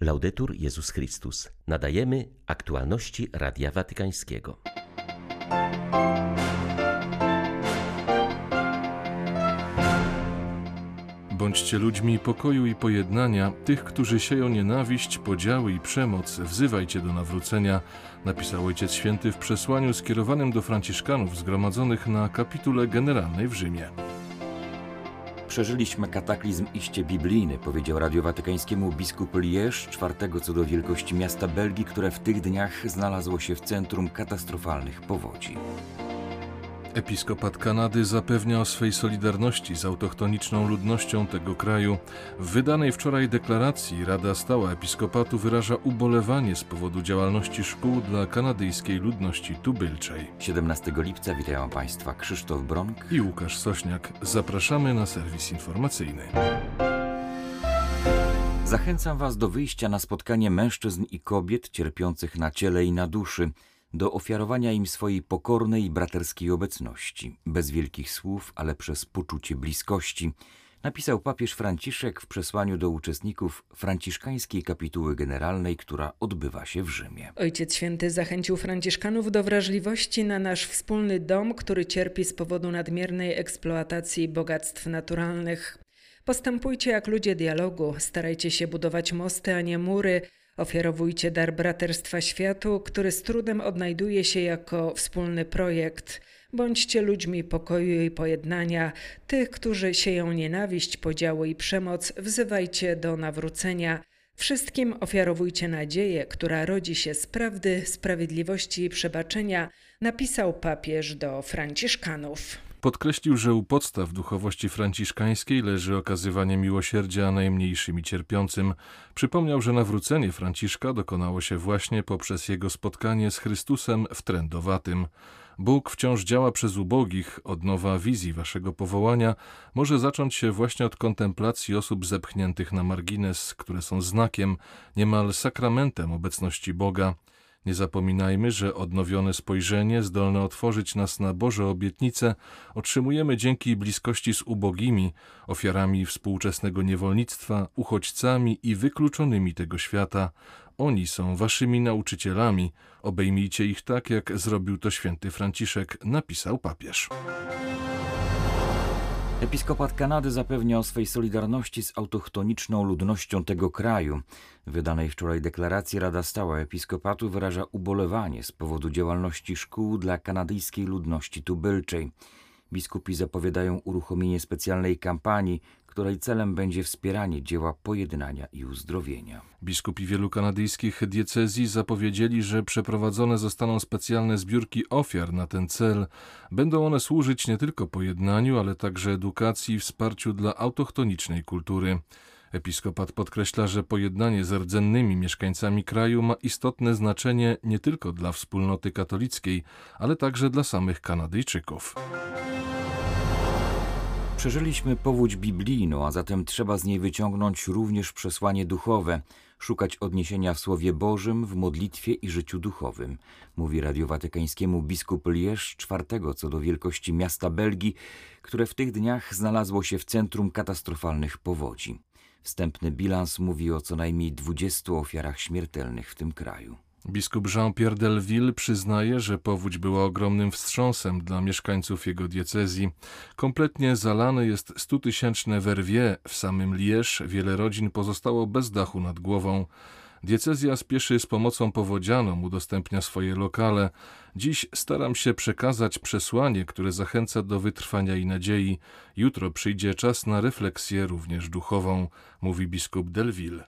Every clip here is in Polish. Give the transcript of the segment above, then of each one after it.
Laudetur Jezus Chrystus. Nadajemy aktualności Radia Watykańskiego. Bądźcie ludźmi pokoju i pojednania. Tych, którzy sieją nienawiść, podziały i przemoc, wzywajcie do nawrócenia, napisał Ojciec Święty w przesłaniu skierowanym do Franciszkanów zgromadzonych na kapitule generalnej w Rzymie. Przeżyliśmy kataklizm iście biblijny, powiedział Radio Watykańskiemu biskup Liège, czwartego co do wielkości miasta Belgii, które w tych dniach znalazło się w centrum katastrofalnych powodzi. Episkopat Kanady zapewnia o swej solidarności z autochtoniczną ludnością tego kraju. W wydanej wczoraj deklaracji Rada Stała Episkopatu wyraża ubolewanie z powodu działalności szkół dla kanadyjskiej ludności tubylczej. 17 lipca witają Państwa Krzysztof Bronk i Łukasz Sośniak. Zapraszamy na serwis informacyjny. Zachęcam Was do wyjścia na spotkanie mężczyzn i kobiet cierpiących na ciele i na duszy do ofiarowania im swojej pokornej i braterskiej obecności, bez wielkich słów, ale przez poczucie bliskości, napisał papież Franciszek w przesłaniu do uczestników franciszkańskiej kapituły generalnej, która odbywa się w Rzymie. Ojciec Święty zachęcił Franciszkanów do wrażliwości na nasz wspólny dom, który cierpi z powodu nadmiernej eksploatacji bogactw naturalnych. Postępujcie jak ludzie dialogu, starajcie się budować mosty, a nie mury, Ofiarowujcie dar braterstwa światu, który z trudem odnajduje się jako wspólny projekt. Bądźcie ludźmi pokoju i pojednania. Tych, którzy sieją nienawiść, podziały i przemoc, wzywajcie do nawrócenia. Wszystkim ofiarowujcie nadzieję, która rodzi się z prawdy, sprawiedliwości i przebaczenia, napisał papież do Franciszkanów. Podkreślił, że u podstaw duchowości franciszkańskiej leży okazywanie miłosierdzia najmniejszym i cierpiącym. Przypomniał, że nawrócenie Franciszka dokonało się właśnie poprzez jego spotkanie z Chrystusem w trędowatym. Bóg wciąż działa przez ubogich, odnowa wizji waszego powołania może zacząć się właśnie od kontemplacji osób zepchniętych na margines, które są znakiem, niemal sakramentem obecności Boga. Nie zapominajmy, że odnowione spojrzenie zdolne otworzyć nas na Boże obietnice otrzymujemy dzięki bliskości z ubogimi, ofiarami współczesnego niewolnictwa, uchodźcami i wykluczonymi tego świata. Oni są waszymi nauczycielami. Obejmijcie ich tak, jak zrobił to święty Franciszek, napisał papież. Episkopat Kanady zapewnia o swej solidarności z autochtoniczną ludnością tego kraju. W wydanej wczoraj deklaracji Rada Stała Episkopatu wyraża ubolewanie z powodu działalności szkół dla kanadyjskiej ludności tubylczej. Biskupi zapowiadają uruchomienie specjalnej kampanii, której celem będzie wspieranie dzieła pojednania i uzdrowienia. Biskupi wielu kanadyjskich diecezji zapowiedzieli, że przeprowadzone zostaną specjalne zbiórki ofiar na ten cel. Będą one służyć nie tylko pojednaniu, ale także edukacji i wsparciu dla autochtonicznej kultury. Episkopat podkreśla, że pojednanie z rdzennymi mieszkańcami kraju ma istotne znaczenie nie tylko dla wspólnoty katolickiej, ale także dla samych Kanadyjczyków. Przeżyliśmy powódź biblijną, a zatem trzeba z niej wyciągnąć również przesłanie duchowe, szukać odniesienia w Słowie Bożym, w modlitwie i życiu duchowym, mówi Radio Watykańskiemu biskup Liège czwartego co do wielkości miasta Belgii, które w tych dniach znalazło się w centrum katastrofalnych powodzi. Wstępny bilans mówi o co najmniej 20 ofiarach śmiertelnych w tym kraju. Biskup Jean-Pierre Delville przyznaje, że powódź była ogromnym wstrząsem dla mieszkańców jego diecezji. Kompletnie zalane jest stutysięczne Verviers. W samym Liège wiele rodzin pozostało bez dachu nad głową. Diecezja spieszy z pomocą powodzianą, udostępnia swoje lokale. Dziś staram się przekazać przesłanie, które zachęca do wytrwania i nadziei. Jutro przyjdzie czas na refleksję również duchową, mówi biskup Delville.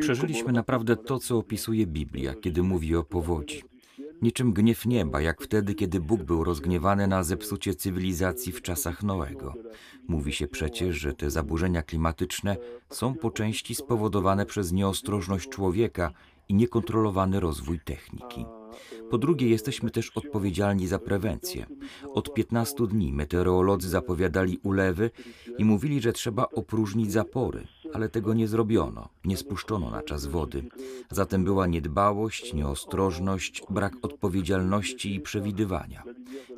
Przeżyliśmy naprawdę to, co opisuje Biblia, kiedy mówi o powodzi. Niczym gniew nieba, jak wtedy, kiedy Bóg był rozgniewany na zepsucie cywilizacji w czasach Noego. Mówi się przecież, że te zaburzenia klimatyczne są po części spowodowane przez nieostrożność człowieka i niekontrolowany rozwój techniki. Po drugie, jesteśmy też odpowiedzialni za prewencję. Od 15 dni meteorolodzy zapowiadali ulewy i mówili, że trzeba opróżnić zapory, ale tego nie zrobiono, nie spuszczono na czas wody. Zatem była niedbałość, nieostrożność, brak odpowiedzialności i przewidywania.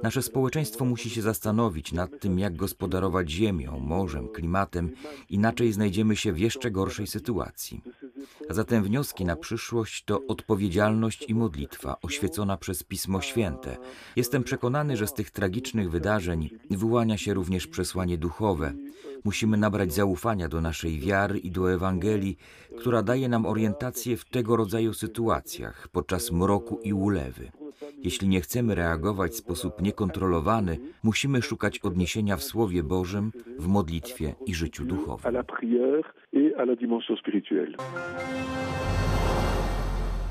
Nasze społeczeństwo musi się zastanowić nad tym, jak gospodarować ziemią, morzem, klimatem, inaczej znajdziemy się w jeszcze gorszej sytuacji. Zatem wnioski na przyszłość to odpowiedzialność i modlitwa oświecona przez Pismo Święte. Jestem przekonany, że z tych tragicznych wydarzeń wyłania się również przesłanie duchowe. Musimy nabrać zaufania do naszej wiary i do Ewangelii, która daje nam orientację w tego rodzaju sytuacjach podczas mroku i ulewy. Jeśli nie chcemy reagować w sposób niekontrolowany, musimy szukać odniesienia w Słowie Bożym, w modlitwie i życiu duchowym. À la dimension spirituelle.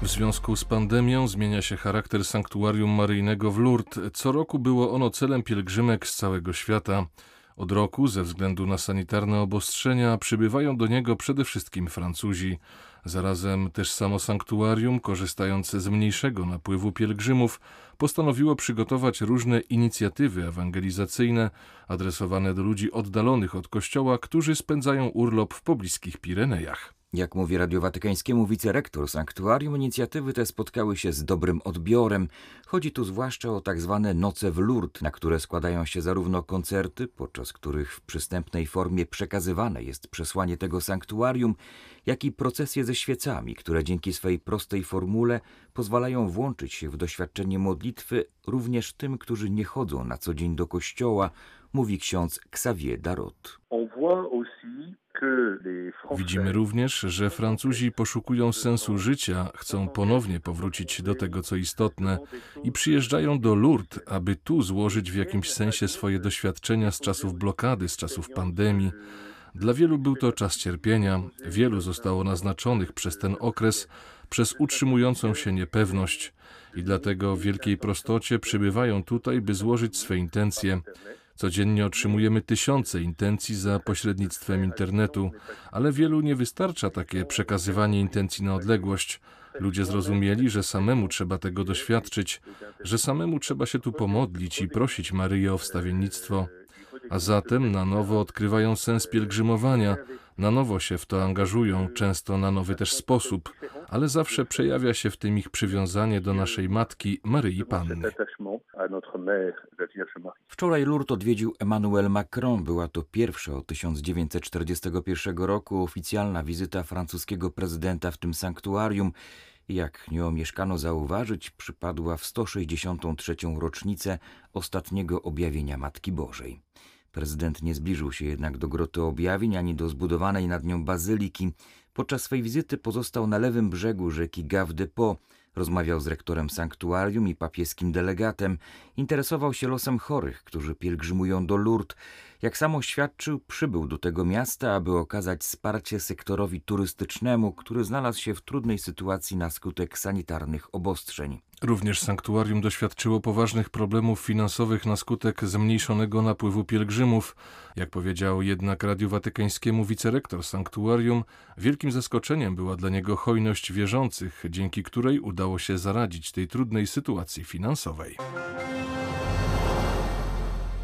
W związku z pandemią zmienia się charakter sanktuarium maryjnego w Lourdes. Co roku było ono celem pielgrzymek z całego świata. Od roku, ze względu na sanitarne obostrzenia, przybywają do niego przede wszystkim Francuzi. Zarazem też samo sanktuarium, korzystając z mniejszego napływu pielgrzymów, postanowiło przygotować różne inicjatywy ewangelizacyjne adresowane do ludzi oddalonych od kościoła, którzy spędzają urlop w pobliskich Pirenejach. Jak mówi Radio Watykańskiemu wicerektor sanktuarium, inicjatywy te spotkały się z dobrym odbiorem. Chodzi tu zwłaszcza o tak zwane noce w Lourdes, na które składają się zarówno koncerty, podczas których w przystępnej formie przekazywane jest przesłanie tego sanktuarium, jak i procesje ze świecami, które dzięki swej prostej formule pozwalają włączyć się w doświadczenie modlitwy również tym, którzy nie chodzą na co dzień do kościoła, mówi ksiądz Xavier Darot. Widzimy również, że Francuzi poszukują sensu życia, chcą ponownie powrócić do tego, co istotne i przyjeżdżają do Lourdes, aby tu złożyć w jakimś sensie swoje doświadczenia z czasów blokady, z czasów pandemii. Dla wielu był to czas cierpienia, wielu zostało naznaczonych przez ten okres, przez utrzymującą się niepewność i dlatego w wielkiej prostocie przybywają tutaj, by złożyć swe intencje. Codziennie otrzymujemy tysiące intencji za pośrednictwem internetu, ale wielu nie wystarcza takie przekazywanie intencji na odległość. Ludzie zrozumieli, że samemu trzeba tego doświadczyć, że samemu trzeba się tu pomodlić i prosić Maryję o wstawiennictwo. A zatem na nowo odkrywają sens pielgrzymowania, na nowo się w to angażują, często na nowy też sposób, ale zawsze przejawia się w tym ich przywiązanie do naszej matki Maryi Panny. Wczoraj Lourdes odwiedził Emmanuel Macron. Była to pierwsza od 1941 roku oficjalna wizyta francuskiego prezydenta w tym sanktuarium. Jak nie omieszkano zauważyć, przypadła w 163. rocznicę ostatniego objawienia Matki Bożej. Prezydent nie zbliżył się jednak do groty objawień ani do zbudowanej nad nią bazyliki. Podczas swej wizyty pozostał na lewym brzegu rzeki Gave Po. Rozmawiał z rektorem sanktuarium i papieskim delegatem. Interesował się losem chorych, którzy pielgrzymują do Lourdes. Jak sam oświadczył, przybył do tego miasta, aby okazać wsparcie sektorowi turystycznemu, który znalazł się w trudnej sytuacji na skutek sanitarnych obostrzeń. Również sanktuarium doświadczyło poważnych problemów finansowych na skutek zmniejszonego napływu pielgrzymów. Jak powiedział jednak Radiu Watykańskiemu wicerektor sanktuarium, wielkim zaskoczeniem była dla niego hojność wierzących, dzięki której udało się zaradzić tej trudnej sytuacji finansowej.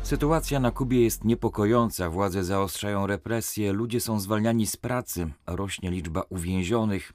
Sytuacja na Kubie jest niepokojąca, władze zaostrzają represje, ludzie są zwalniani z pracy, rośnie liczba uwięzionych.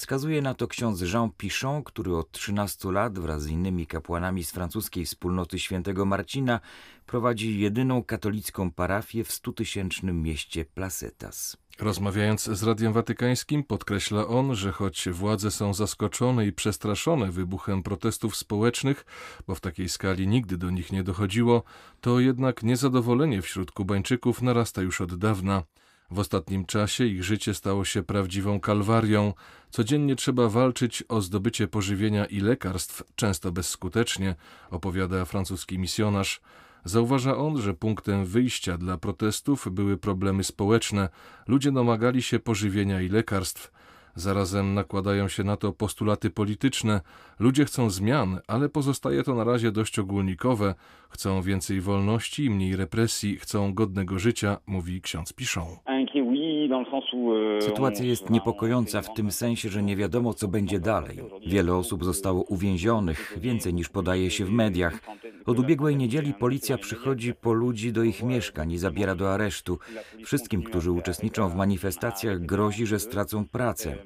Wskazuje na to ksiądz Jean Pichon, który od 13 lat wraz z innymi kapłanami z francuskiej wspólnoty świętego Marcina prowadzi jedyną katolicką parafię w stutysięcznym mieście Placetas. Rozmawiając z Radiem Watykańskim, podkreśla on, że choć władze są zaskoczone i przestraszone wybuchem protestów społecznych, bo w takiej skali nigdy do nich nie dochodziło, to jednak niezadowolenie wśród Kubańczyków narasta już od dawna. W ostatnim czasie ich życie stało się prawdziwą kalwarią. Codziennie trzeba walczyć o zdobycie pożywienia i lekarstw, często bezskutecznie, opowiada francuski misjonarz. Zauważa on, że punktem wyjścia dla protestów były problemy społeczne. Ludzie domagali się pożywienia i lekarstw. Zarazem nakładają się na to postulaty polityczne. Ludzie chcą zmian, ale pozostaje to na razie dość ogólnikowe. Chcą więcej wolności mniej represji, chcą godnego życia, mówi ksiądz Piszą. Sytuacja jest niepokojąca w tym sensie, że nie wiadomo, co będzie dalej. Wiele osób zostało uwięzionych, więcej niż podaje się w mediach. Od ubiegłej niedzieli policja przychodzi po ludzi do ich mieszkań i zabiera do aresztu. Wszystkim, którzy uczestniczą w manifestacjach, grozi, że stracą pracę.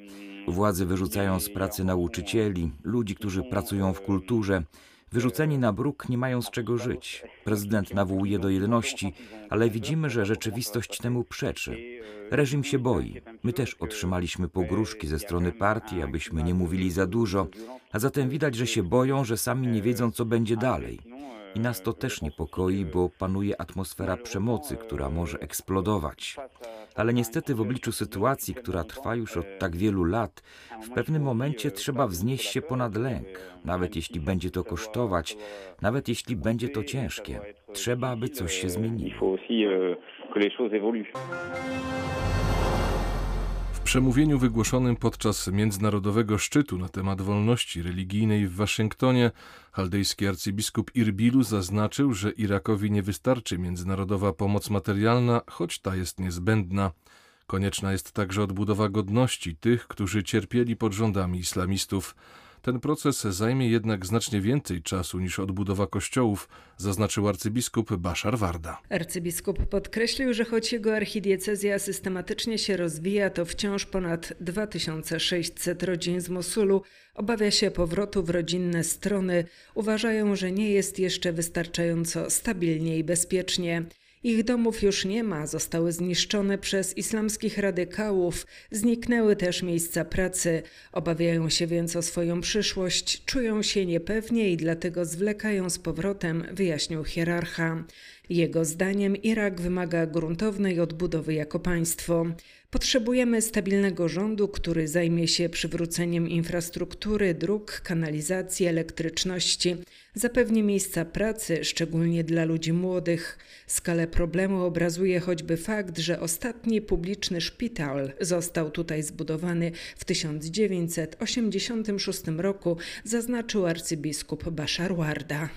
Władze wyrzucają z pracy nauczycieli, ludzi, którzy pracują w kulturze. Wyrzuceni na bruk nie mają z czego żyć. Prezydent nawołuje do jedności, ale widzimy, że rzeczywistość temu przeczy. Reżim się boi. My też otrzymaliśmy pogróżki ze strony partii, abyśmy nie mówili za dużo, a zatem widać, że się boją, że sami nie wiedzą, co będzie dalej. I nas to też niepokoi, bo panuje atmosfera przemocy, która może eksplodować. Ale niestety w obliczu sytuacji, która trwa już od tak wielu lat, w pewnym momencie trzeba wznieść się ponad lęk, nawet jeśli będzie to kosztować, nawet jeśli będzie to ciężkie. Trzeba, aby coś się zmieniło. Przemówieniu wygłoszonym podczas międzynarodowego szczytu na temat wolności religijnej w Waszyngtonie chaldejski arcybiskup Irbilu zaznaczył, że Irakowi nie wystarczy międzynarodowa pomoc materialna, choć ta jest niezbędna. Konieczna jest także odbudowa godności tych, którzy cierpieli pod rządami islamistów. Ten proces zajmie jednak znacznie więcej czasu niż odbudowa kościołów, zaznaczył arcybiskup Bashar Warda. Arcybiskup podkreślił, że choć jego archidiecezja systematycznie się rozwija, to wciąż ponad 2600 rodzin z Mosulu obawia się powrotu w rodzinne strony. Uważają, że nie jest jeszcze wystarczająco stabilnie i bezpiecznie. Ich domów już nie ma, zostały zniszczone przez islamskich radykałów, zniknęły też miejsca pracy. Obawiają się więc o swoją przyszłość, czują się niepewnie i dlatego zwlekają z powrotem, wyjaśnił hierarcha. Jego zdaniem Irak wymaga gruntownej odbudowy jako państwo. Potrzebujemy stabilnego rządu, który zajmie się przywróceniem infrastruktury, dróg, kanalizacji, elektryczności, zapewni miejsca pracy, szczególnie dla ludzi młodych. Skalę problemu obrazuje choćby fakt, że ostatni publiczny szpital został tutaj zbudowany w 1986 roku, zaznaczył arcybiskup Bashar Warda.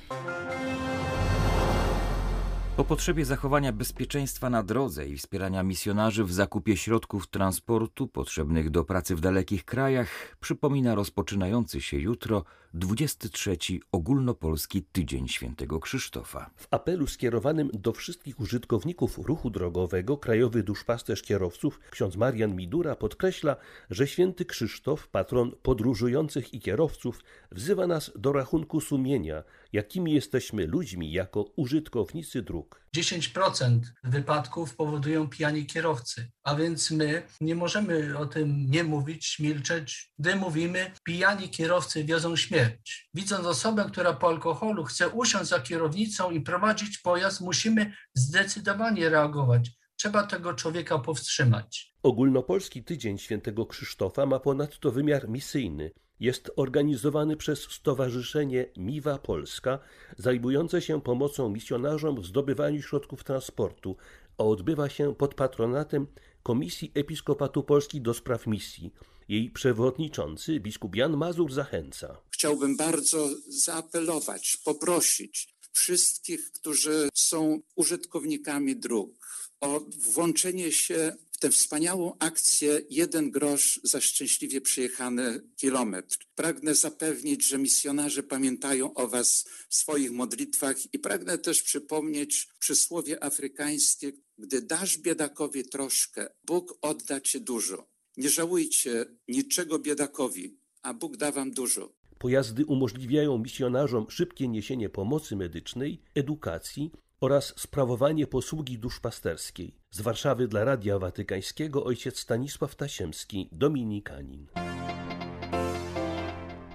O potrzebie zachowania bezpieczeństwa na drodze i wspierania misjonarzy w zakupie środków transportu potrzebnych do pracy w dalekich krajach przypomina rozpoczynający się jutro 23 Ogólnopolski Tydzień Świętego Krzysztofa. W apelu skierowanym do wszystkich użytkowników ruchu drogowego krajowy duszpasterz kierowców ksiądz Marian Midura podkreśla, że święty Krzysztof, patron podróżujących i kierowców, wzywa nas do rachunku sumienia, jakimi jesteśmy ludźmi jako użytkownicy dróg. 10% wypadków powodują pijani kierowcy, a więc my nie możemy o tym nie mówić, milczeć, gdy mówimy, pijani kierowcy wiozą śmierć. Widząc osobę, która po alkoholu chce usiąść za kierownicą i prowadzić pojazd, musimy zdecydowanie reagować. Trzeba tego człowieka powstrzymać. Ogólnopolski Tydzień Świętego Krzysztofa ma ponadto wymiar misyjny. Jest organizowany przez Stowarzyszenie Miwa Polska, zajmujące się pomocą misjonarzom w zdobywaniu środków transportu, a odbywa się pod patronatem Komisji Episkopatu Polski do Spraw Misji. Jej przewodniczący, biskup Jan Mazur, zachęca. Chciałbym bardzo zaapelować, poprosić wszystkich, którzy są użytkownikami dróg, o włączenie się tę wspaniałą akcję Jeden grosz za szczęśliwie przyjechany kilometr. Pragnę zapewnić, że misjonarze pamiętają o Was w swoich modlitwach i pragnę też przypomnieć przysłowie afrykańskie, gdy dasz biedakowi troszkę, Bóg odda Ci dużo. Nie żałujcie niczego biedakowi, a Bóg da Wam dużo. Pojazdy umożliwiają misjonarzom szybkie niesienie pomocy medycznej, edukacji oraz sprawowanie posługi duszpasterskiej. Z Warszawy dla Radia Watykańskiego ojciec Stanisław Tasiemski, dominikanin.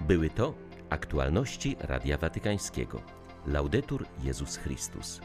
Były to aktualności Radia Watykańskiego. Laudetur Jezus Chrystus.